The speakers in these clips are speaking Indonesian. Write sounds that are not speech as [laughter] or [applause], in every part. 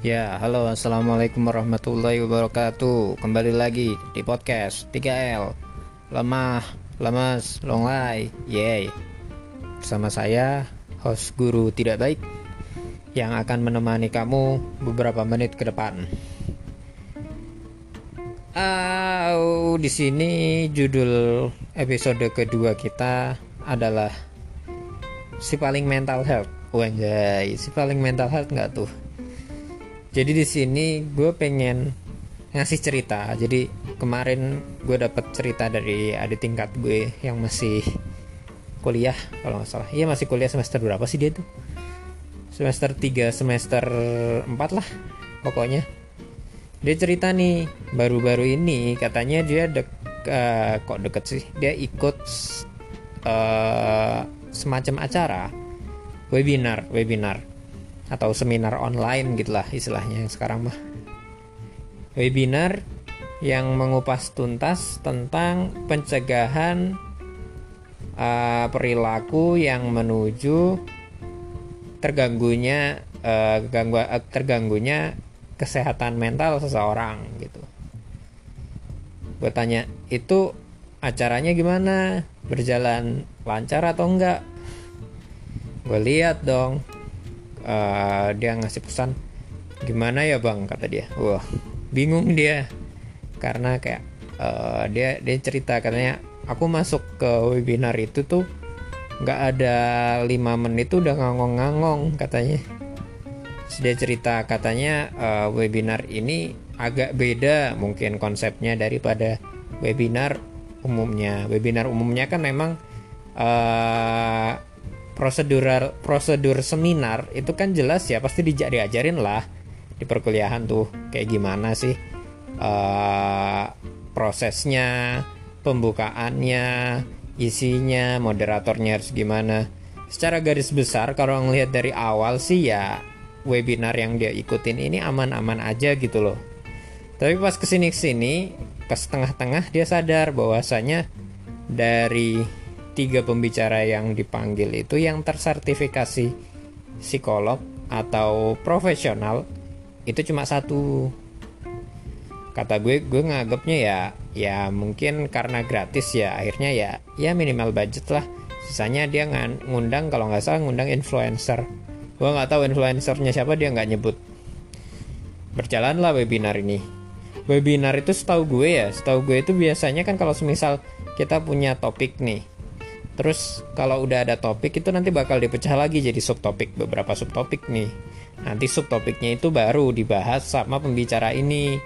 Ya, halo. Assalamualaikum warahmatullahi wabarakatuh. Kembali lagi di podcast 3L Lemah, lemas, longlai, yay. Bersama saya, host guru tidak baik Yang akan menemani kamu beberapa menit ke depan. Oh, di sini judul episode kedua kita adalah Si paling mental health. Wanjay, si paling mental health nggak tuh? Jadi di sini gue pengen ngasih cerita. Jadi kemarin gue dapet cerita dari adik tingkat gue yang masih kuliah kalau nggak salah. Iya masih kuliah semester berapa sih dia tuh? Semester 3 semester 4 lah pokoknya. Dia cerita nih baru-baru ini katanya dia dek uh, kok deket sih? Dia ikut uh, semacam acara webinar webinar atau seminar online gitulah istilahnya yang sekarang mah webinar yang mengupas tuntas tentang pencegahan uh, perilaku yang menuju terganggunya uh, ganggu, uh, terganggunya kesehatan mental seseorang gitu. Gue tanya itu acaranya gimana? Berjalan lancar atau enggak? Gue lihat dong uh, dia ngasih pesan gimana ya bang? kata dia. Wah bingung dia. Karena kayak uh, dia dia cerita katanya aku masuk ke webinar itu tuh nggak ada lima menit tuh udah ngangong-ngangong katanya. Terus dia cerita katanya uh, webinar ini agak beda mungkin konsepnya daripada webinar umumnya. Webinar umumnya kan memang uh, prosedur prosedur seminar itu kan jelas ya pasti di, diajarin lah di perkuliahan tuh kayak gimana sih uh, prosesnya pembukaannya isinya moderatornya harus gimana. Secara garis besar kalau ngelihat dari awal sih ya webinar yang dia ikutin ini aman-aman aja gitu loh. Tapi pas ke sini-kesini ke setengah-tengah dia sadar bahwasanya dari tiga pembicara yang dipanggil itu yang tersertifikasi psikolog atau profesional itu cuma satu. Kata gue gue nganggapnya ya ya mungkin karena gratis ya akhirnya ya ya minimal budget lah. Sisanya dia ngundang kalau nggak salah ngundang influencer. Gue nggak tahu influencernya siapa dia nggak nyebut. Berjalanlah webinar ini. Webinar itu setahu gue ya setahu gue itu biasanya kan kalau semisal kita punya topik nih Terus kalau udah ada topik itu nanti bakal dipecah lagi jadi subtopik beberapa subtopik nih. Nanti subtopiknya itu baru dibahas sama pembicara ini.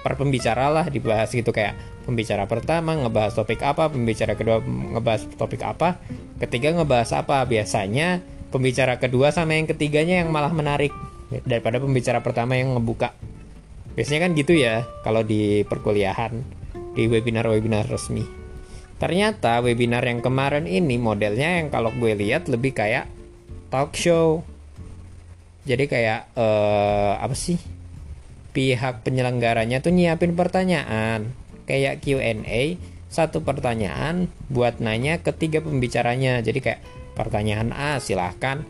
Per pembicara lah dibahas gitu kayak pembicara pertama ngebahas topik apa, pembicara kedua ngebahas topik apa, ketiga ngebahas apa. Biasanya pembicara kedua sama yang ketiganya yang malah menarik daripada pembicara pertama yang ngebuka. Biasanya kan gitu ya kalau di perkuliahan, di webinar-webinar resmi. Ternyata webinar yang kemarin ini modelnya yang kalau gue lihat lebih kayak talk show. Jadi kayak uh, apa sih? Pihak penyelenggaranya tuh nyiapin pertanyaan kayak Q&A satu pertanyaan buat nanya ketiga pembicaranya. Jadi kayak pertanyaan A silahkan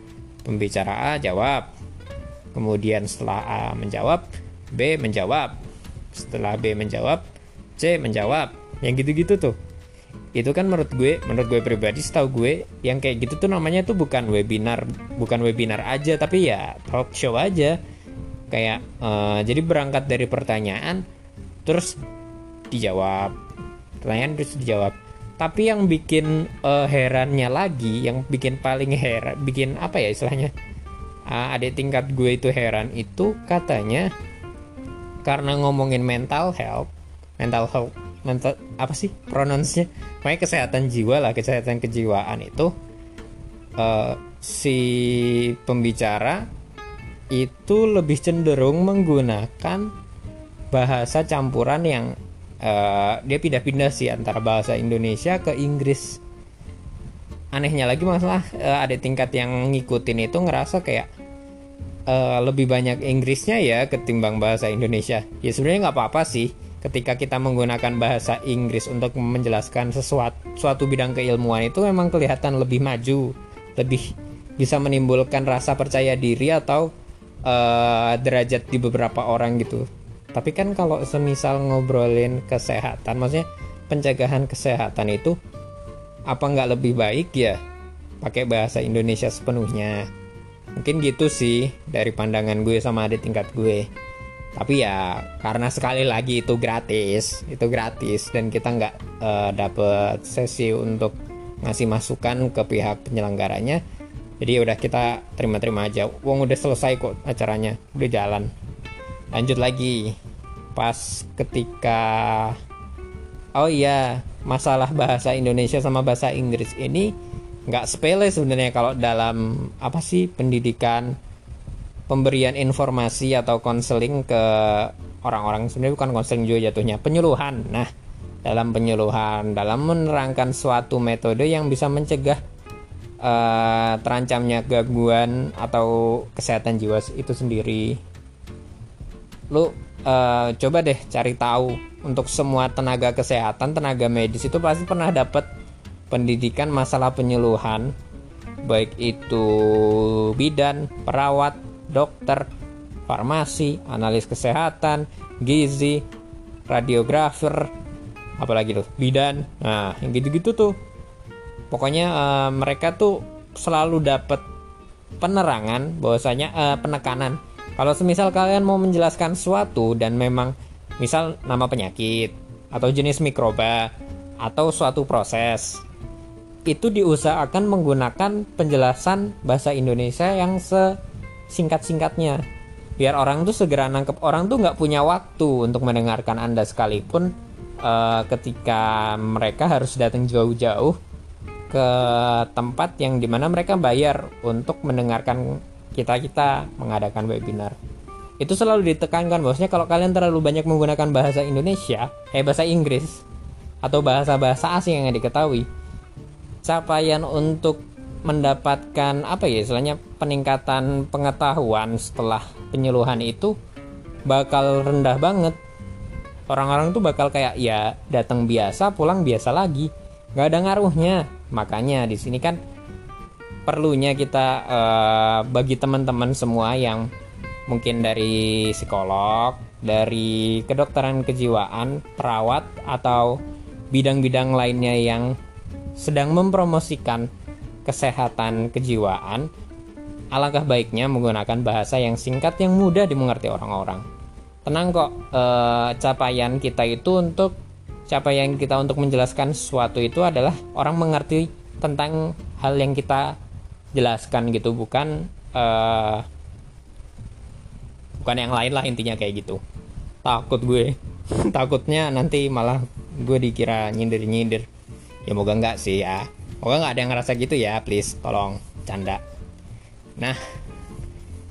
pembicara A jawab. Kemudian setelah A menjawab, B menjawab. Setelah B menjawab, C menjawab. Yang gitu-gitu tuh itu kan menurut gue menurut gue pribadi setahu gue yang kayak gitu tuh namanya tuh bukan webinar bukan webinar aja tapi ya talk show aja. Kayak uh, jadi berangkat dari pertanyaan terus dijawab. Pertanyaan terus dijawab. Tapi yang bikin uh, herannya lagi yang bikin paling heran bikin apa ya istilahnya? Uh, adik tingkat gue itu heran itu katanya karena ngomongin mental health mental health mental apa sih pronounce-nya? Makanya kesehatan jiwa lah kesehatan kejiwaan itu. Uh, si pembicara itu lebih cenderung menggunakan bahasa campuran yang uh, dia pindah-pindah sih antara bahasa Indonesia ke Inggris. Anehnya lagi masalah uh, ada tingkat yang ngikutin itu ngerasa kayak uh, lebih banyak Inggrisnya ya ketimbang bahasa Indonesia. Ya sebenarnya nggak apa-apa sih ketika kita menggunakan bahasa Inggris untuk menjelaskan sesuatu suatu bidang keilmuan itu memang kelihatan lebih maju, lebih bisa menimbulkan rasa percaya diri atau uh, derajat di beberapa orang gitu. Tapi kan kalau semisal ngobrolin kesehatan maksudnya pencegahan kesehatan itu apa nggak lebih baik ya? Pakai bahasa Indonesia sepenuhnya. Mungkin gitu sih dari pandangan gue sama adik tingkat gue tapi ya karena sekali lagi itu gratis itu gratis dan kita nggak uh, dapet sesi untuk ngasih masukan ke pihak penyelenggaranya jadi udah kita terima-terima aja. Uang udah selesai kok acaranya udah jalan. Lanjut lagi. Pas ketika oh iya masalah bahasa Indonesia sama bahasa Inggris ini nggak sepele sebenarnya kalau dalam apa sih pendidikan pemberian informasi atau konseling ke orang-orang sebenarnya bukan konseling juga jatuhnya penyuluhan. Nah dalam penyuluhan dalam menerangkan suatu metode yang bisa mencegah uh, terancamnya gangguan atau kesehatan jiwa itu sendiri. Lu uh, coba deh cari tahu untuk semua tenaga kesehatan, tenaga medis itu pasti pernah dapat pendidikan masalah penyuluhan baik itu bidan, perawat, dokter, farmasi, analis kesehatan, gizi, radiografer, apalagi tuh bidan. Nah, yang gitu-gitu tuh. Pokoknya uh, mereka tuh selalu dapat penerangan bahwasanya uh, penekanan kalau semisal kalian mau menjelaskan sesuatu dan memang misal nama penyakit atau jenis mikroba atau suatu proses itu diusahakan menggunakan penjelasan bahasa Indonesia yang sesingkat-singkatnya biar orang tuh segera nangkep. Orang tuh nggak punya waktu untuk mendengarkan anda sekalipun uh, ketika mereka harus datang jauh-jauh ke tempat yang di mana mereka bayar untuk mendengarkan kita kita mengadakan webinar. Itu selalu ditekankan bahwasanya kalau kalian terlalu banyak menggunakan bahasa Indonesia eh bahasa Inggris atau bahasa-bahasa asing yang diketahui capaian untuk mendapatkan apa ya istilahnya peningkatan pengetahuan setelah penyuluhan itu bakal rendah banget. Orang-orang tuh bakal kayak ya datang biasa pulang biasa lagi. Nggak ada ngaruhnya. Makanya di sini kan perlunya kita uh, bagi teman-teman semua yang mungkin dari psikolog, dari kedokteran kejiwaan, perawat atau bidang-bidang lainnya yang sedang mempromosikan kesehatan kejiwaan, alangkah baiknya menggunakan bahasa yang singkat yang mudah dimengerti orang-orang. Tenang kok, eh, capaian kita itu untuk capaian kita untuk menjelaskan sesuatu itu adalah orang mengerti tentang hal yang kita jelaskan gitu bukan uh, bukan yang lain lah intinya kayak gitu. Takut gue. [laughs] Takutnya nanti malah gue dikira nyindir nyindir ya moga enggak sih ya moga nggak ada yang ngerasa gitu ya please tolong canda nah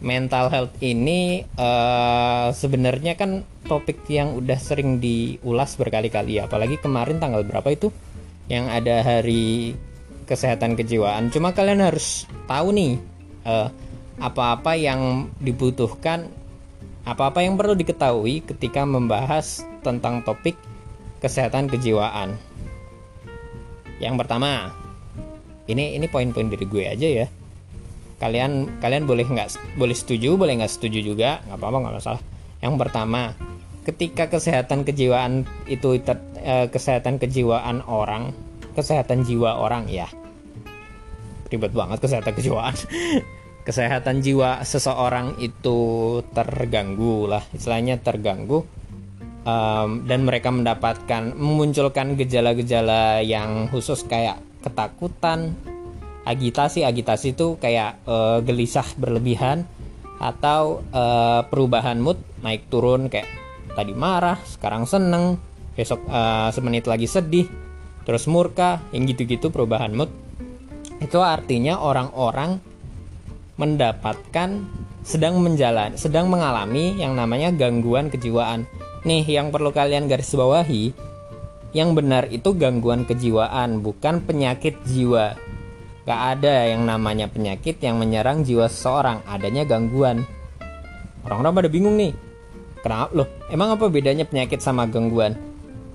mental health ini uh, sebenarnya kan topik yang udah sering diulas berkali-kali apalagi kemarin tanggal berapa itu yang ada hari kesehatan kejiwaan. Cuma kalian harus tahu nih eh, apa-apa yang dibutuhkan, apa-apa yang perlu diketahui ketika membahas tentang topik kesehatan kejiwaan. Yang pertama, ini ini poin-poin dari gue aja ya. Kalian kalian boleh nggak boleh setuju, boleh nggak setuju juga, nggak apa-apa nggak masalah. Yang pertama, ketika kesehatan kejiwaan itu ter, eh, kesehatan kejiwaan orang, kesehatan jiwa orang ya ribet banget kesehatan kejiwaan [laughs] kesehatan jiwa seseorang itu terganggu lah istilahnya terganggu um, dan mereka mendapatkan memunculkan gejala-gejala yang khusus kayak ketakutan agitasi agitasi itu kayak uh, gelisah berlebihan atau uh, perubahan mood naik turun kayak tadi marah sekarang seneng besok uh, semenit lagi sedih terus murka yang gitu-gitu perubahan mood itu artinya orang-orang mendapatkan sedang menjalani, sedang mengalami yang namanya gangguan kejiwaan. Nih, yang perlu kalian garis bawahi, yang benar itu gangguan kejiwaan, bukan penyakit jiwa. Gak ada yang namanya penyakit yang menyerang jiwa seseorang, adanya gangguan. Orang-orang pada bingung nih. Kenapa loh? Emang apa bedanya penyakit sama gangguan?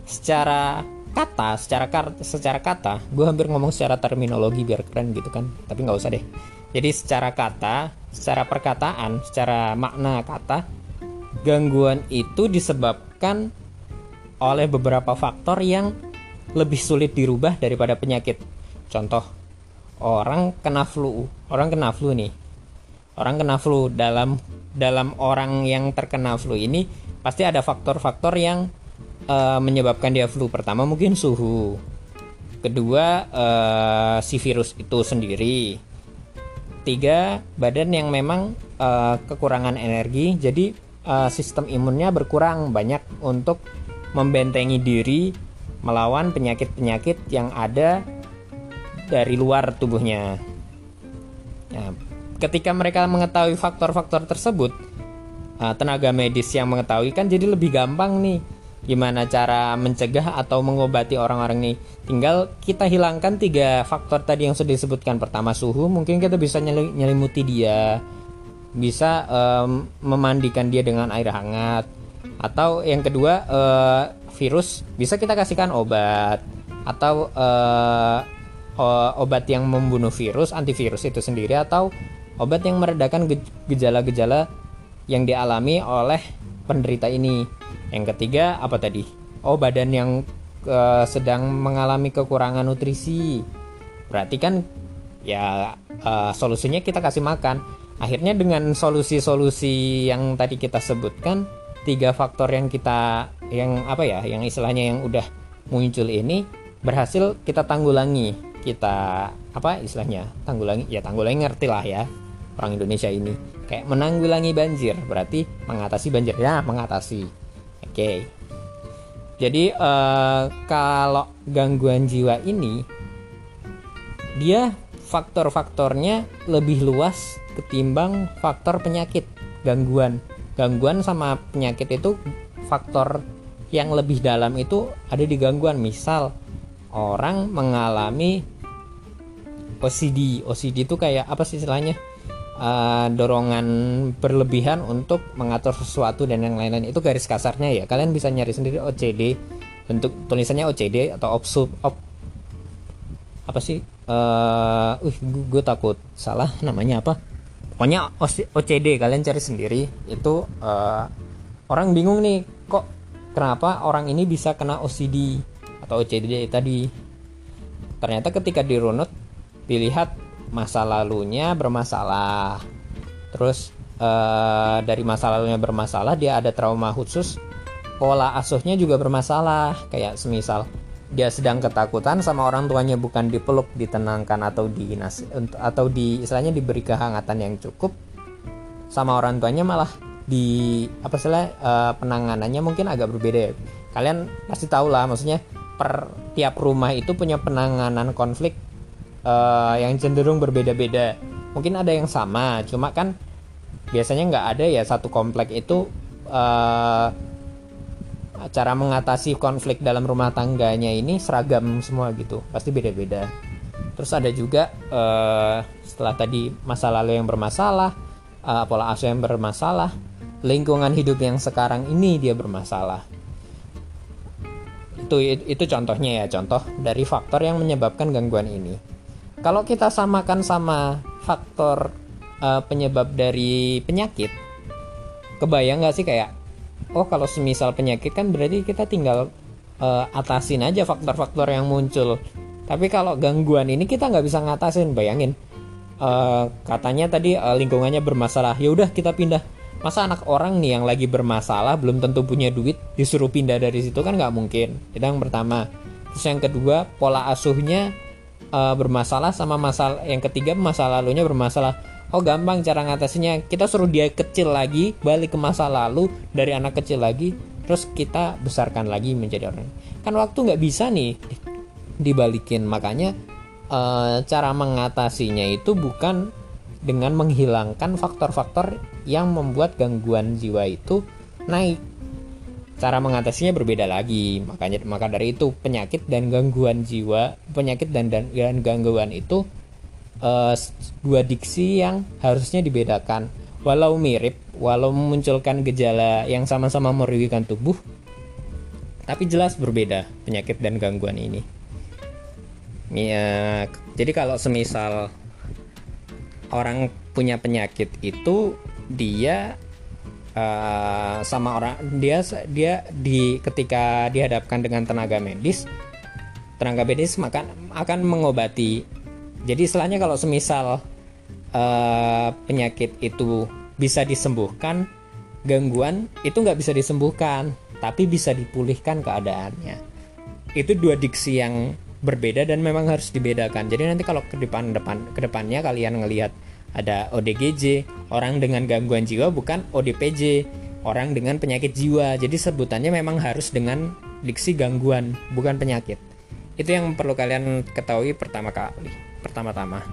Secara kata secara kar secara kata gue hampir ngomong secara terminologi biar keren gitu kan tapi nggak usah deh Jadi secara kata, secara perkataan, secara makna kata, gangguan itu disebabkan oleh beberapa faktor yang lebih sulit dirubah daripada penyakit. Contoh, orang kena flu, orang kena flu nih. Orang kena flu dalam dalam orang yang terkena flu ini pasti ada faktor-faktor yang uh, menyebabkan dia flu. Pertama mungkin suhu. Kedua uh, si virus itu sendiri tiga badan yang memang uh, kekurangan energi jadi uh, sistem imunnya berkurang banyak untuk membentengi diri melawan penyakit-penyakit yang ada dari luar tubuhnya. Nah, ketika mereka mengetahui faktor-faktor tersebut uh, tenaga medis yang mengetahui kan jadi lebih gampang nih gimana cara mencegah atau mengobati orang-orang ini tinggal kita hilangkan tiga faktor tadi yang sudah disebutkan. Pertama suhu. Mungkin kita bisa nyelimuti dia. Bisa um, memandikan dia dengan air hangat atau yang kedua uh, virus bisa kita kasihkan obat atau uh, obat yang membunuh virus antivirus itu sendiri atau obat yang meredakan gejala-gejala yang dialami oleh penderita ini yang ketiga apa tadi? Oh badan yang uh, sedang mengalami kekurangan nutrisi. Berarti kan ya uh, solusinya kita kasih makan. Akhirnya dengan solusi-solusi yang tadi kita sebutkan tiga faktor yang kita yang apa ya yang istilahnya yang udah muncul ini berhasil kita tanggulangi kita apa istilahnya tanggulangi ya tanggulangi ngerti lah ya orang Indonesia ini kayak menanggulangi banjir berarti mengatasi banjir ya mengatasi Oke. Jadi uh, kalau gangguan jiwa ini dia faktor-faktornya lebih luas ketimbang faktor penyakit gangguan. Gangguan sama penyakit itu faktor yang lebih dalam itu ada di gangguan. Misal orang mengalami OCD. OCD itu kayak apa sih istilahnya? uh, dorongan berlebihan untuk mengatur sesuatu dan yang lain-lain itu garis kasarnya ya kalian bisa nyari sendiri OCD bentuk tulisannya OCD atau obsub op apa sih uh, uh gue takut salah namanya apa pokoknya OCD kalian cari sendiri. Itu uh, orang bingung nih kok kenapa orang ini bisa kena OCD atau OCD tadi? Ternyata ketika dirunut dilihat masa lalunya bermasalah. Terus uh, dari masa lalunya bermasalah dia ada trauma khusus pola asuhnya juga bermasalah. Kayak semisal dia sedang ketakutan sama orang tuanya bukan dipeluk ditenangkan atau di atau di istilahnya diberi kehangatan yang cukup sama orang tuanya malah di apa sih uh, penanganannya mungkin agak berbeda ya. kalian pasti tahu lah maksudnya per tiap rumah itu punya penanganan konflik uh, yang cenderung berbeda-beda mungkin ada yang sama cuma kan biasanya nggak ada ya satu komplek itu uh, cara mengatasi konflik dalam rumah tangganya ini seragam semua gitu pasti beda-beda. Terus ada juga uh, setelah tadi masa lalu yang bermasalah uh, pola asuh yang bermasalah lingkungan hidup yang sekarang ini dia bermasalah. Itu itu contohnya ya contoh dari faktor yang menyebabkan gangguan ini. Kalau kita samakan sama faktor uh, penyebab dari penyakit kebayang nggak sih kayak oh kalau semisal penyakit kan berarti kita tinggal uh, atasin aja faktor-faktor yang muncul. Tapi kalau gangguan ini kita nggak bisa ngatasin bayangin. Uh, katanya tadi uh, lingkungannya bermasalah. Ya udah kita pindah. Masa anak orang nih yang lagi bermasalah belum tentu punya duit disuruh pindah dari situ kan nggak mungkin. Itu yang pertama. Terus yang kedua pola asuhnya uh, bermasalah sama masalah yang ketiga masa lalunya bermasalah oh gampang cara ngatasinya. Kita suruh dia kecil lagi balik ke masa lalu dari anak kecil lagi terus kita besarkan lagi menjadi orang. Kan waktu nggak bisa nih dibalikin. Makanya uh, cara mengatasinya itu bukan dengan menghilangkan faktor-faktor yang membuat gangguan jiwa itu naik. Cara mengatasinya berbeda lagi. Makanya maka dari itu penyakit dan gangguan jiwa penyakit dan dan, dan gangguan itu uh, dua diksi yang harusnya dibedakan. Walau mirip walau memunculkan gejala yang sama-sama merugikan tubuh tapi jelas berbeda penyakit dan gangguan ini. Ya, jadi kalau semisal orang punya penyakit itu dia uh, sama orang dia dia di ketika dihadapkan dengan tenaga medis tenaga medis makan akan mengobati jadi istilahnya kalau semisal uh, penyakit itu bisa disembuhkan gangguan itu nggak bisa disembuhkan tapi bisa dipulihkan keadaannya. Itu dua diksi yang berbeda dan memang harus dibedakan. Jadi nanti kalau ke depan depan ke depannya kalian ngelihat ada ODGJ orang dengan gangguan jiwa bukan ODPJ orang dengan penyakit jiwa. Jadi sebutannya memang harus dengan diksi gangguan bukan penyakit. Itu yang perlu kalian ketahui pertama kali pertama-tama.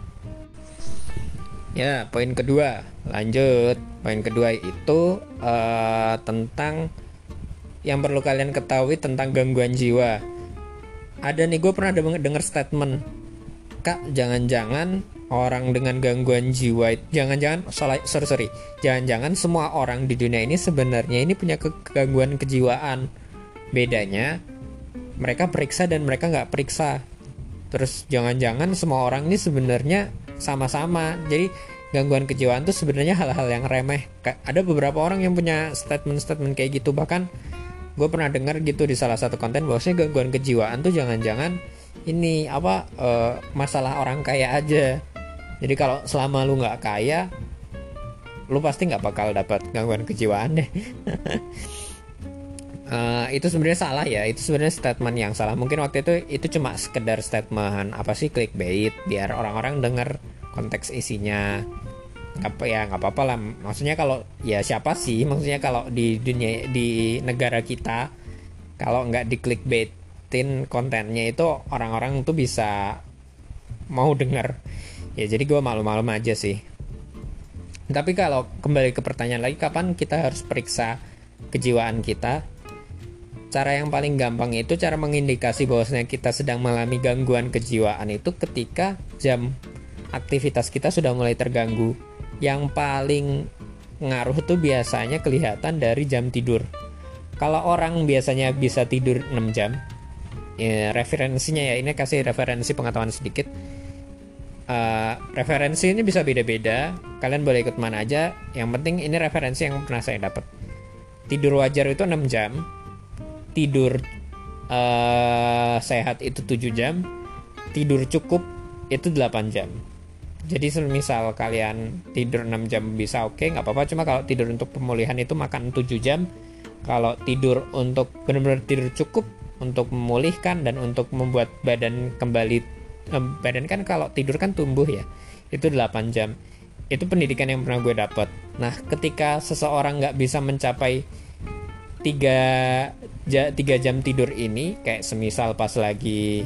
Ya poin kedua. Lanjut. Poin kedua itu uh, tentang yang perlu kalian ketahui tentang gangguan jiwa. Ada nih gue pernah dengar statement. Kak jangan-jangan orang dengan gangguan jiwa jangan-jangan sorry sorry jangan-jangan semua orang di dunia ini sebenarnya ini punya ke gangguan kejiwaan. Bedanya mereka periksa dan mereka nggak periksa terus jangan-jangan semua orang ini sebenarnya sama-sama. Jadi gangguan kejiwaan itu sebenarnya hal-hal yang remeh. Ada beberapa orang yang punya statement-statement kayak gitu. Bahkan gue pernah dengar gitu di salah satu konten bahwasanya gangguan kejiwaan tuh jangan-jangan ini apa uh, masalah orang kaya aja. Jadi kalau selama lu nggak kaya lu pasti nggak bakal dapat gangguan kejiwaan deh [laughs] uh, itu sebenarnya salah ya. Itu sebenarnya statement yang salah. Mungkin waktu itu itu cuma sekedar statement apa sih clickbait biar orang-orang dengar konteks isinya. Apa ya nggak apa-apa lah. Maksudnya kalau ya siapa sih? Maksudnya kalau di dunia di negara kita kalau nggak di clickbaitin kontennya itu orang-orang tuh bisa mau dengar ya jadi gue malu-malu aja sih. Tapi kalau kembali ke pertanyaan lagi kapan kita harus periksa kejiwaan kita cara yang paling gampang itu cara mengindikasi bahwasanya kita sedang mengalami gangguan kejiwaan itu ketika jam aktivitas kita sudah mulai terganggu. Yang paling ngaruh tuh biasanya kelihatan dari jam tidur. Kalau orang biasanya bisa tidur 6 jam ya, referensinya ya ini kasih referensi pengetahuan sedikit. Uh, referensi ini bisa beda-beda kalian boleh ikut mana aja yang penting ini referensi yang pernah saya dapat. Tidur wajar itu 6 jam tidur uh, sehat itu 7 jam tidur cukup itu 8 jam. Jadi misal kalian tidur 6 jam bisa oke okay, nggak apa-apa. Cuma kalau tidur untuk pemulihan itu makan 7 jam. Kalau tidur untuk benar-benar tidur cukup untuk memulihkan dan untuk membuat badan kembali badan kan kalau tidur kan tumbuh ya itu 8 jam. Itu pendidikan yang pernah gue dapat nah ketika seseorang nggak bisa mencapai tiga, tiga jam tidur ini kayak semisal pas lagi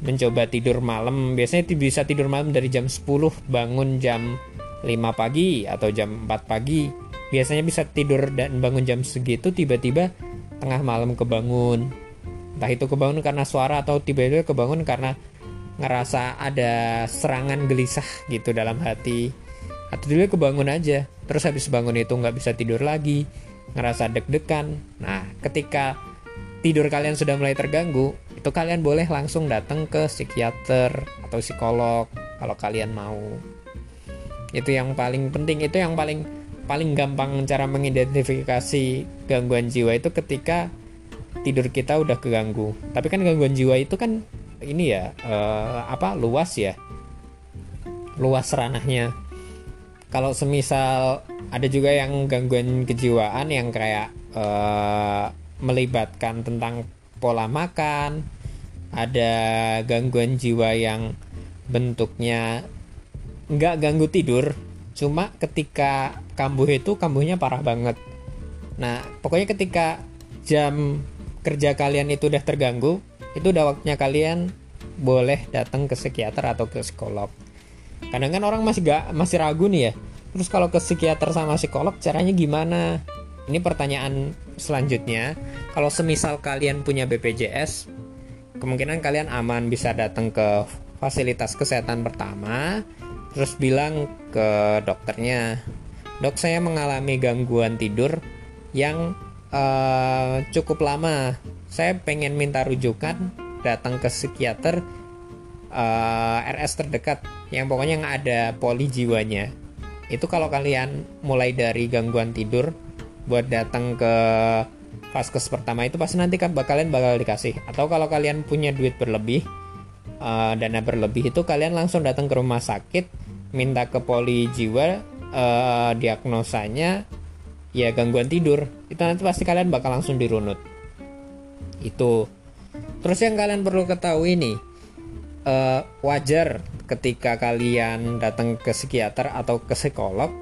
mencoba tidur malam biasanya bisa tidur malam dari jam 10 bangun jam 5 pagi atau jam 4 pagi. Biasanya bisa tidur dan bangun jam segitu tiba-tiba tengah malam kebangun. Entah itu kebangun karena suara atau tiba-tiba kebangun karena ngerasa ada serangan gelisah gitu dalam hati. Atau dia kebangun aja terus habis bangun itu nggak bisa tidur lagi ngerasa deg-degan. Nah ketika tidur kalian sudah mulai terganggu itu kalian boleh langsung datang ke psikiater atau psikolog kalau kalian mau. Itu yang paling penting itu yang paling paling gampang cara mengidentifikasi gangguan jiwa itu ketika tidur kita udah keganggu. Tapi kan gangguan jiwa itu kan ini ya uh, apa luas ya. Luas ranahnya kalau semisal ada juga yang gangguan kejiwaan yang kayak uh, melibatkan tentang pola makan ada gangguan jiwa yang bentuknya nggak ganggu tidur cuma ketika kambuh itu kambuhnya parah banget. Nah pokoknya ketika jam kerja kalian itu udah terganggu itu udah waktunya kalian boleh datang ke psikiater atau ke psikolog kadang kan orang masih gak masih ragu nih ya. Terus kalau ke psikiater sama psikolog caranya gimana? Ini pertanyaan selanjutnya. Kalau semisal kalian punya BPJS kemungkinan kalian aman bisa datang ke fasilitas kesehatan pertama terus bilang ke dokternya dok saya mengalami gangguan tidur yang uh, cukup lama. Saya pengen minta rujukan datang ke psikiater uh, RS terdekat yang pokoknya nggak ada poli jiwanya. Itu kalau kalian mulai dari gangguan tidur buat datang ke vaskes pertama itu pasti nanti kan kalian bakal dikasih. Atau kalau kalian punya duit berlebih uh, dana berlebih itu kalian langsung datang ke rumah sakit minta ke poli jiwa uh, diagnosanya ya gangguan tidur. Itu nanti pasti kalian bakal langsung dirunut. Itu. Terus yang kalian perlu ketahui nih uh, wajar ketika kalian datang ke psikiater atau ke psikolog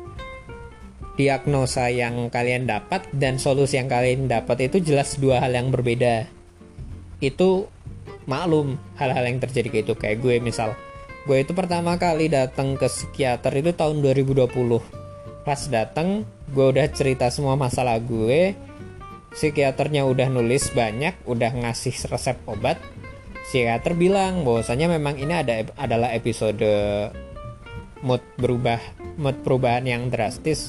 diagnosa yang kalian dapat dan solusi yang kalian dapat itu jelas dua hal yang berbeda. Itu maklum hal-hal yang terjadi kayak itu. Kayak gue misal gue itu pertama kali datang ke psikiater itu tahun 2020 pas datang gue udah cerita semua masalah gue psikiaternya udah nulis banyak udah ngasih resep obat psikiater bilang bahwasanya memang ini ada adalah episode mood berubah mood perubahan yang drastis.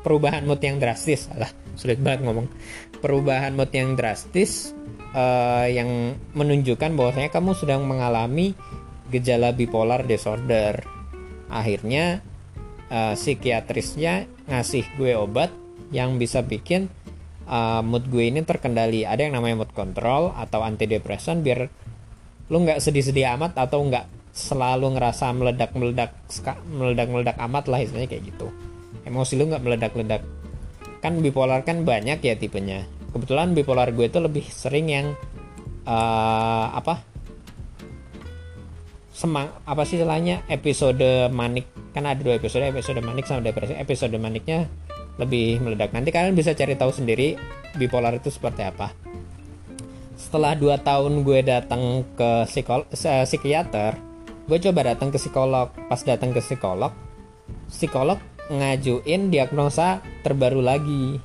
Perubahan mood yang drastis lah sulit banget ngomong. Perubahan mood yang drastis uh, yang menunjukkan bahwasanya kamu sedang mengalami gejala bipolar disorder. Akhirnya uh, psikiatrisnya ngasih gue obat yang bisa bikin uh, mood gue ini terkendali. Ada yang namanya mood control atau antidepresan biar lu nggak sedih-sedih amat atau nggak selalu ngerasa meledak-meledak meledak-meledak amat lah istilahnya kayak gitu. Emosi lu nggak meledak-ledak kan bipolar kan banyak ya tipenya. Kebetulan bipolar gue itu lebih sering yang uh, apa? Semang apa sih istilahnya? Episode manik. Kan ada dua episode episode manik sama depresi. Episode maniknya lebih meledak. Nanti kalian bisa cari tahu sendiri bipolar itu seperti apa setelah 2 tahun gue datang ke psikol psikiater gue coba datang ke psikolog. Pas datang ke psikolog psikolog ngajuin diagnosa terbaru lagi.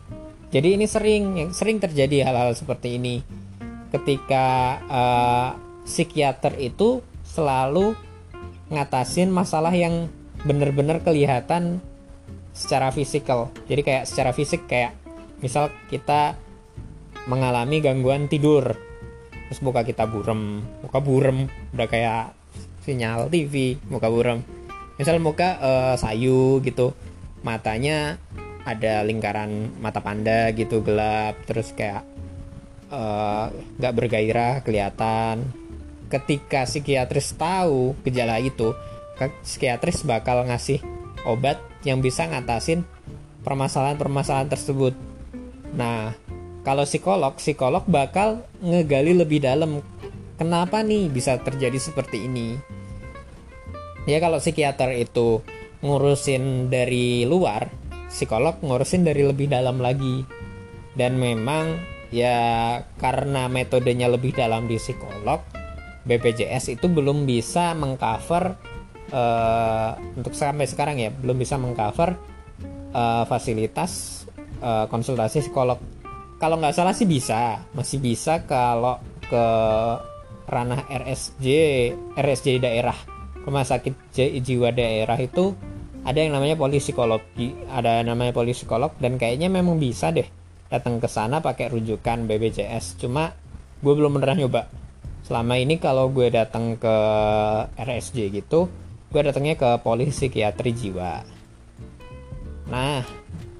Jadi ini sering sering terjadi hal-hal seperti ini. Ketika uh, psikiater itu selalu ngatasin masalah yang benar-benar kelihatan secara fisikal. Jadi kayak secara fisik kayak misal kita mengalami gangguan tidur terus muka kita burem. Muka burem. Udah kayak sinyal TV muka burem. Misal muka uh, sayu gitu. Matanya ada lingkaran mata panda gitu gelap. Terus kayak eh, nggak uh, bergairah kelihatan. Ketika psikiatris tahu gejala itu psikiatris bakal ngasih obat yang bisa ngatasin permasalahan-permasalahan tersebut. Nah kalau psikolog, psikolog bakal ngegali lebih dalam kenapa nih bisa terjadi seperti ini. Ya kalau psikiater itu ngurusin dari luar, psikolog ngurusin dari lebih dalam lagi. Dan memang ya karena metodenya lebih dalam di psikolog, BPJS itu belum bisa mengcover uh, untuk sampai sekarang ya belum bisa mengcover uh, fasilitas uh, konsultasi psikolog kalau nggak salah sih bisa. Masih bisa kalau ke ranah RSJ RSJ daerah rumah sakit jiwa daerah itu ada yang namanya psikologi ada namanya psikolog dan kayaknya memang bisa deh datang ke sana pakai rujukan BPJS cuma gue belum pernah nyoba. Selama ini kalau gue datang ke RSJ gitu gue datangnya ke polisi psikiatri jiwa. Nah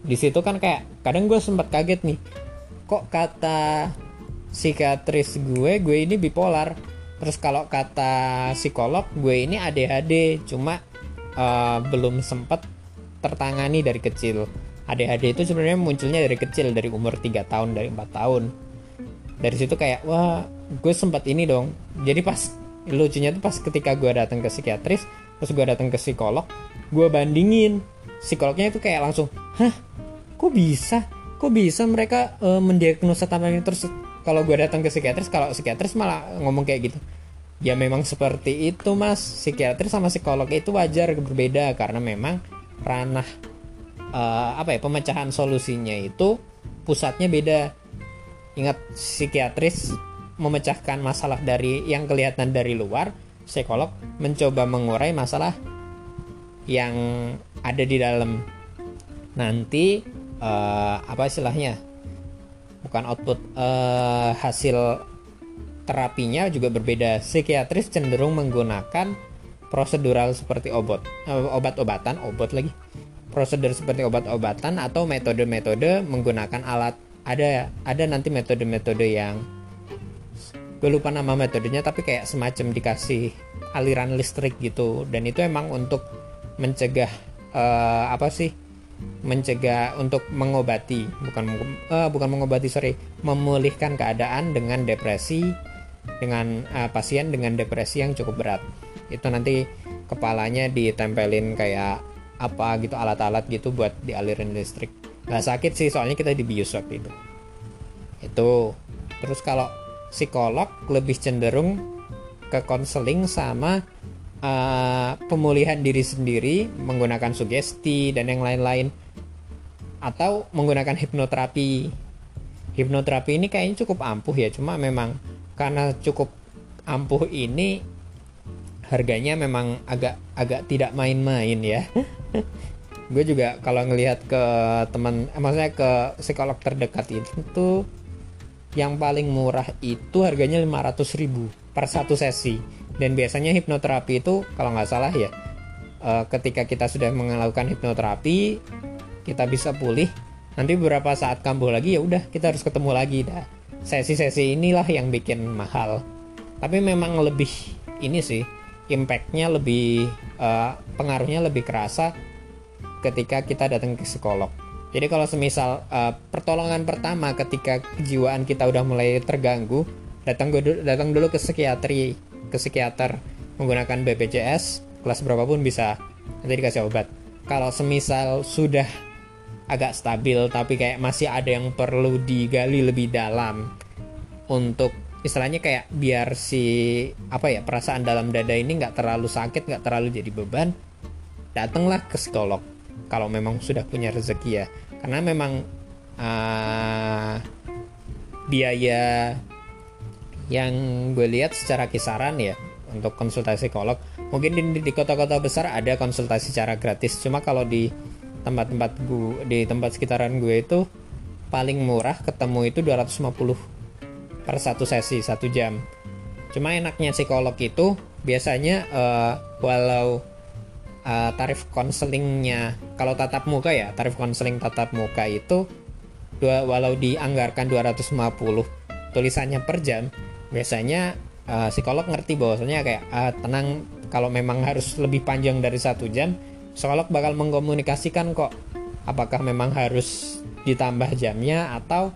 di situ kan kayak kadang gue sempat kaget nih kok kata psikiatris gue gue ini bipolar. Terus kalau kata psikolog gue ini ADHD cuma uh, belum sempat tertangani dari kecil. ADHD itu sebenarnya munculnya dari kecil dari umur 3 tahun dari 4 tahun. Dari situ kayak wah gue sempat ini dong. Jadi pas lucunya tuh pas ketika gue datang ke psikiatris terus gue datang ke psikolog gue bandingin. Psikolognya itu kayak langsung hah? Kok bisa kok bisa mereka uh, mendiagnosa tanpa ini terus? Kalau gue datang ke psikiatris kalau psikiatris malah ngomong kayak gitu. Ya memang seperti itu mas. Psikiatris sama psikolog itu wajar berbeda karena memang ranah uh, apa ya pemecahan solusinya itu pusatnya beda. Ingat psikiatris memecahkan masalah dari yang kelihatan dari luar psikolog mencoba mengurai masalah yang ada di dalam. Nanti uh, apa istilahnya bukan output uh, hasil terapinya juga berbeda. Psikiatris cenderung menggunakan prosedural seperti obat, eh, obat-obatan, obat lagi. Prosedur seperti obat-obatan atau metode-metode menggunakan alat. Ada ada nanti metode-metode yang gue lupa nama metodenya tapi kayak semacam dikasih aliran listrik gitu dan itu emang untuk mencegah uh, apa sih mencegah untuk mengobati bukan uh, bukan mengobati sorry memulihkan keadaan dengan depresi dengan uh, pasien dengan depresi yang cukup berat. Itu nanti kepalanya ditempelin kayak apa gitu alat-alat gitu buat dialirin listrik. Nggak sakit sih soalnya kita dibius waktu itu itu. Terus kalau psikolog lebih cenderung ke konseling sama uh, pemulihan diri sendiri menggunakan sugesti dan yang lain-lain atau menggunakan hipnoterapi. Hipnoterapi ini kayaknya cukup ampuh ya, cuma memang karena cukup ampuh ini harganya memang agak agak tidak main-main ya. [laughs] gue juga kalau ngelihat ke teman, eh, maksudnya ke psikolog terdekat itu yang paling murah itu harganya 500 ribu per satu sesi dan biasanya hipnoterapi itu kalau nggak salah ya eh, ketika kita sudah melakukan hipnoterapi kita bisa pulih. Nanti beberapa saat kambuh lagi ya udah kita harus ketemu lagi. Dah sesi-sesi inilah yang bikin mahal. Tapi memang lebih ini sih impactnya lebih uh, pengaruhnya lebih kerasa ketika kita datang ke psikolog. Jadi kalau semisal uh, pertolongan pertama ketika kejiwaan kita udah mulai terganggu datang datang dulu ke psikiatri ke psikiater menggunakan BPJS kelas berapapun bisa nanti dikasih obat. Kalau semisal sudah agak stabil tapi kayak masih ada yang perlu digali lebih dalam untuk istilahnya kayak biar si apa ya perasaan dalam dada ini nggak terlalu sakit nggak terlalu jadi beban datanglah ke psikolog kalau memang sudah punya rezeki ya. Karena memang uh, biaya yang gue lihat secara kisaran ya untuk konsultasi psikolog mungkin di, di kota-kota besar ada konsultasi secara gratis. Cuma kalau di tempat-tempat gue di tempat sekitaran gue itu paling murah ketemu itu 250 per satu sesi satu jam. Cuma enaknya psikolog itu biasanya uh, walau uh, tarif konselingnya kalau tatap muka ya tarif konseling tatap muka itu dua, walau dianggarkan 250 tulisannya per jam biasanya uh, psikolog ngerti bahwasanya kayak uh, tenang kalau memang harus lebih panjang dari satu jam psikolog bakal mengkomunikasikan kok apakah memang harus ditambah jamnya atau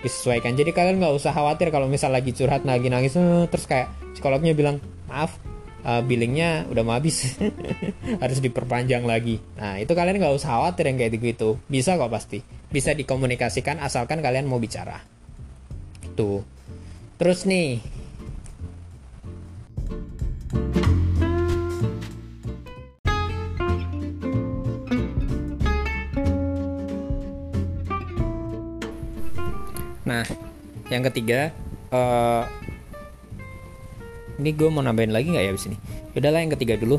disesuaikan. Jadi kalian nggak usah khawatir kalau misal lagi curhat lagi nangis eh, terus kayak psikolognya bilang maaf uh, billingnya udah mau habis [laughs] harus diperpanjang lagi. Nah itu kalian nggak usah khawatir yang kayak gitu. Bisa kok pasti. Bisa dikomunikasikan asalkan kalian mau bicara. Itu terus nih Nah, yang ketiga, uh, ini gue mau nambahin lagi nggak ya di sini? Udahlah yang ketiga dulu.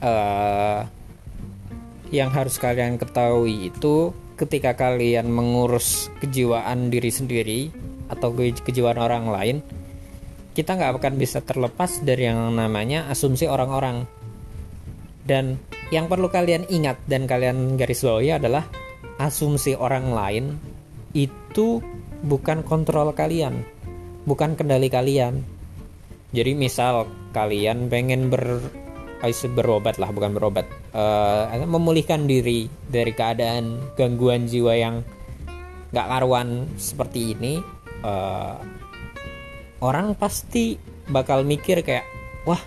Uh, yang harus kalian ketahui itu ketika kalian mengurus kejiwaan diri sendiri atau kejiwaan orang lain, kita nggak akan bisa terlepas dari yang namanya asumsi orang-orang. Dan yang perlu kalian ingat dan kalian garis bawahi adalah asumsi orang lain itu bukan kontrol kalian, bukan kendali kalian. Jadi misal kalian pengen ber berobat lah bukan berobat uh, memulihkan diri dari keadaan gangguan jiwa yang gak karuan seperti ini uh, orang pasti bakal mikir kayak wah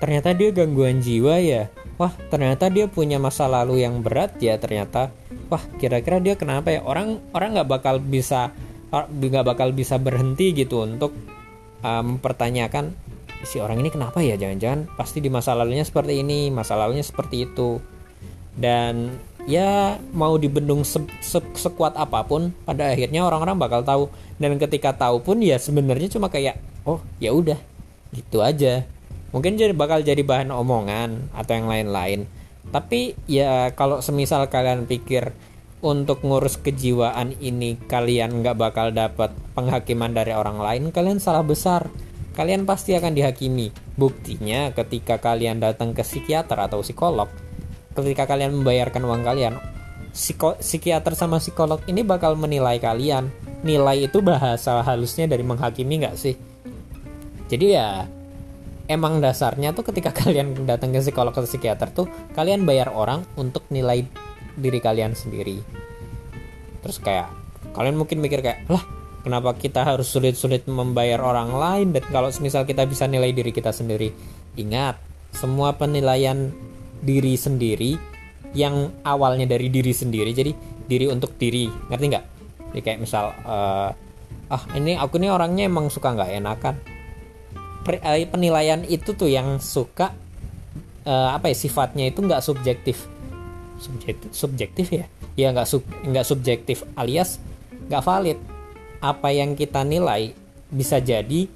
ternyata dia gangguan jiwa ya. Wah ternyata dia punya masa lalu yang berat ya ternyata. Wah kira-kira dia kenapa ya? Orang orang nggak bakal bisa nggak bakal bisa berhenti gitu untuk uh, mempertanyakan si orang ini kenapa ya? Jangan-jangan pasti di masa lalunya seperti ini masa lalunya seperti itu. Dan ya mau dibendung se se sekuat apa pun pada akhirnya orang-orang bakal tahu dan ketika tahu pun ya sebenarnya cuma kayak oh ya udah gitu aja. Mungkin jadi bakal jadi bahan omongan atau yang lain-lain. Tapi ya kalau semisal kalian pikir untuk ngurus kejiwaan ini kalian nggak bakal dapat penghakiman dari orang lain kalian salah besar. Kalian pasti akan dihakimi. Buktinya ketika kalian datang ke psikiater atau psikolog ketika kalian membayarkan uang kalian psikiater sama psikolog ini bakal menilai kalian nilai itu bahasa halusnya dari menghakimi nggak sih? Jadi ya emang dasarnya tuh ketika [laughs] kalian datang ke psikolog atau psikiater tuh kalian bayar orang untuk nilai diri kalian sendiri. Terus kayak kalian mungkin mikir kayak lah kenapa kita harus sulit-sulit membayar orang lain? Dan kalau misal kita bisa nilai diri kita sendiri ingat semua penilaian diri sendiri yang awalnya dari diri sendiri jadi diri untuk diri ngerti nggak jadi kayak misal uh, ah ini aku ini orangnya emang suka nggak enakan. Eh, penilaian itu tuh yang suka uh, apa ya sifatnya itu nggak subjektif. Subjektif subjektif ya? Ya nggak sub nggak subjektif alias nggak valid. Apa yang kita nilai bisa jadi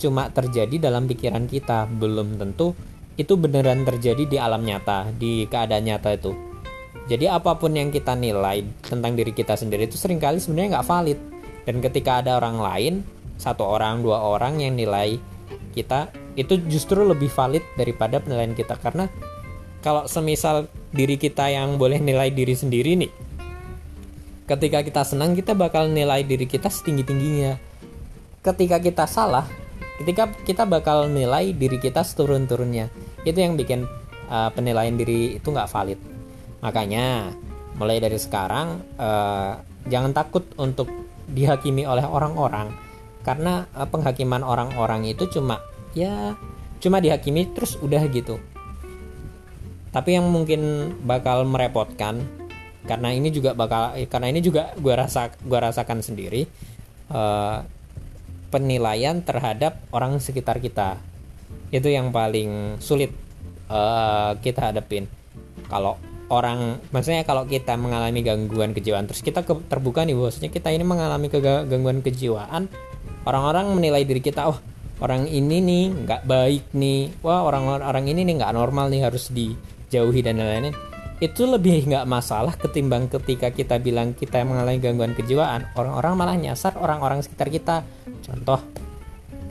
cuma terjadi dalam pikiran kita. Belum tentu itu beneran terjadi di alam nyata di keadaan nyata itu jadi apa pun yang kita nilai tentang diri kita sendiri itu sering kali sebenarnya nggak valid. Dan ketika ada orang lain satu orang dua orang yang nilai kita itu justru lebih valid daripada penilaian kita. Karena kalau semisal diri kita yang boleh nilai diri sendiri nih ketika kita senang kita bakal nilai diri kita setinggi tingginya ketika kita salah ketika kita bakal nilai diri kita seturun turunnya itu yang bikin uh, penilaian diri itu nggak valid makanya mulai dari sekarang uh, jangan takut untuk dihakimi oleh orang-orang. Karena uh, penghakiman orang-orang itu cuma ya cuma dihakimi terus udah gitu. Tapi yang mungkin bakal merepotkan karena ini juga bakal karena ini juga gue rasa gue rasakan sendiri uh, penilaian terhadap orang sekitar kita. Itu yang paling sulit uh, kita hadapin. Kalau orang maksudnya kalau kita mengalami gangguan kejiwaan terus kita ke, terbuka nih bosnya kita ini mengalami gangguan kejiwaan orang-orang menilai diri kita oh orang ini nih nggak baik nih. Wah orang orang ini nih nggak normal nih harus di jauhi dan lain-lain. Itu lebih nggak masalah ketimbang ketika kita bilang kita mengalami gangguan kejiwaan. Orang-orang malah nyasar orang-orang sekitar kita. Contoh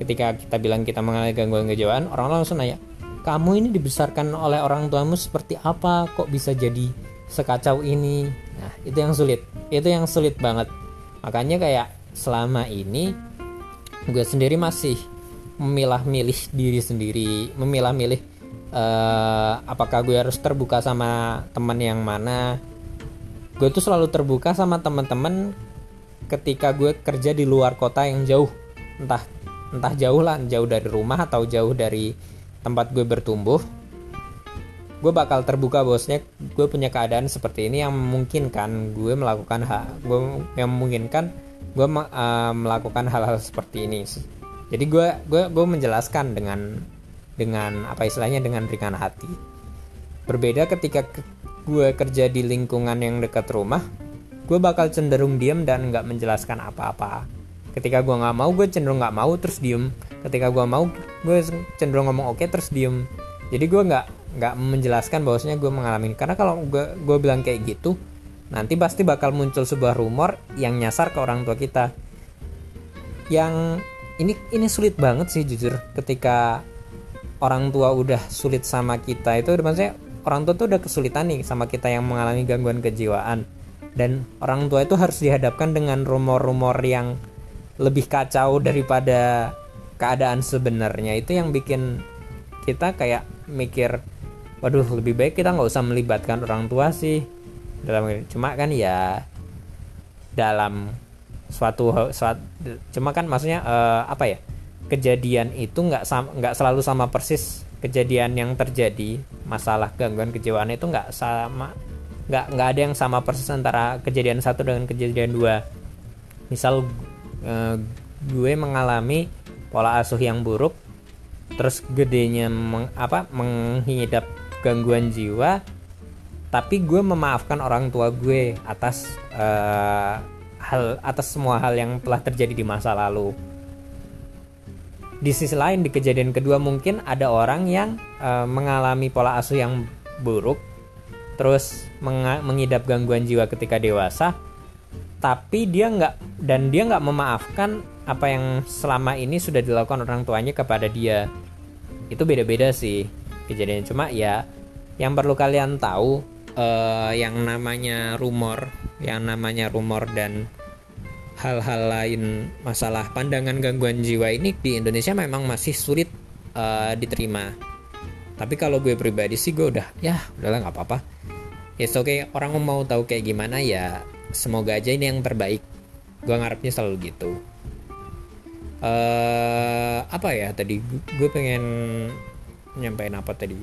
ketika kita bilang kita mengalami gangguan kejiwaan orang langsung nanya kamu ini dibesarkan oleh orang tuamu seperti apa? Kok bisa jadi sekacau ini? Nah itu yang sulit. Itu yang sulit banget. Makanya kayak selama ini gue sendiri masih memilah-milih diri sendiri memilah-milih uh, apakah gue harus terbuka sama teman yang mana. Gue tuh selalu terbuka sama teman-teman ketika gue kerja di luar kota yang jauh. Entah entah jauh lah jauh dari rumah atau jauh dari tempat gue bertumbuh gue bakal terbuka bosnya. Gue punya keadaan seperti ini yang memungkinkan gue melakukan hal gue yang memungkinkan gue uh, melakukan hal-hal seperti ini. Jadi gue gue gue menjelaskan dengan dengan apa istilahnya dengan ringan hati. Berbeda ketika gue kerja di lingkungan yang dekat rumah gue bakal cenderung diem dan nggak menjelaskan apa-apa ketika gue nggak mau gue cenderung nggak mau terus diem. Ketika gue mau gue cenderung ngomong oke okay, terus diem. Jadi gue nggak nggak menjelaskan bahwasanya gue mengalami. Karena kalau gue gue bilang kayak gitu nanti pasti bakal muncul sebuah rumor yang nyasar ke orang tua kita. Yang ini ini sulit banget sih jujur. Ketika orang tua udah sulit sama kita itu maksudnya orang tua tuh udah kesulitan nih sama kita yang mengalami gangguan kejiwaan. Dan orang tua itu harus dihadapkan dengan rumor-rumor yang lebih kacau daripada keadaan sebenarnya. Itu yang bikin kita kayak mikir waduh lebih baik kita nggak usah melibatkan orang tua sih. Dalam cuma kan ya dalam suatu suatu cuma kan maksudnya uh, apa ya kejadian itu nggak nggak selalu sama persis kejadian yang terjadi masalah gangguan kejiwaan itu nggak sama nggak nggak ada yang sama persis antara kejadian satu dengan kejadian dua. Misal eh, gue mengalami pola asuh yang buruk terus gedenya meng, apa menghidap gangguan jiwa tapi gue memaafkan orang tua gue atas uh, hal atas semua hal yang telah terjadi di masa lalu. Di sisi lain di kejadian kedua mungkin ada orang yang uh, mengalami pola asuh yang buruk terus meng mengidap gangguan jiwa ketika dewasa tapi dia nggak dan dia nggak memaafkan apa yang selama ini sudah dilakukan orang tuanya kepada dia. Itu beda-beda sih kejadian cuma ya yang perlu kalian tahu uh, yang namanya rumor yang namanya rumor dan hal-hal lain masalah pandangan gangguan jiwa ini di Indonesia memang masih sulit uh, diterima. Tapi kalau gue pribadi sih gue udah ya udahlah nggak apa-apa. Ya oke okay. orang mau tahu kayak gimana ya semoga aja ini yang terbaik. Gue ngarepnya selalu gitu. Uh, apa ya tadi? Gue pengen nyampein apa tadi?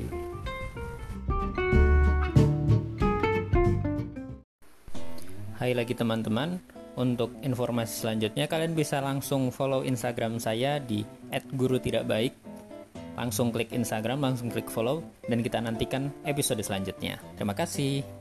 Hai lagi teman-teman untuk informasi selanjutnya kalian bisa langsung follow Instagram saya di @gurutidakbaik langsung klik Instagram, langsung klik follow, dan kita nantikan episode selanjutnya. Terima kasih.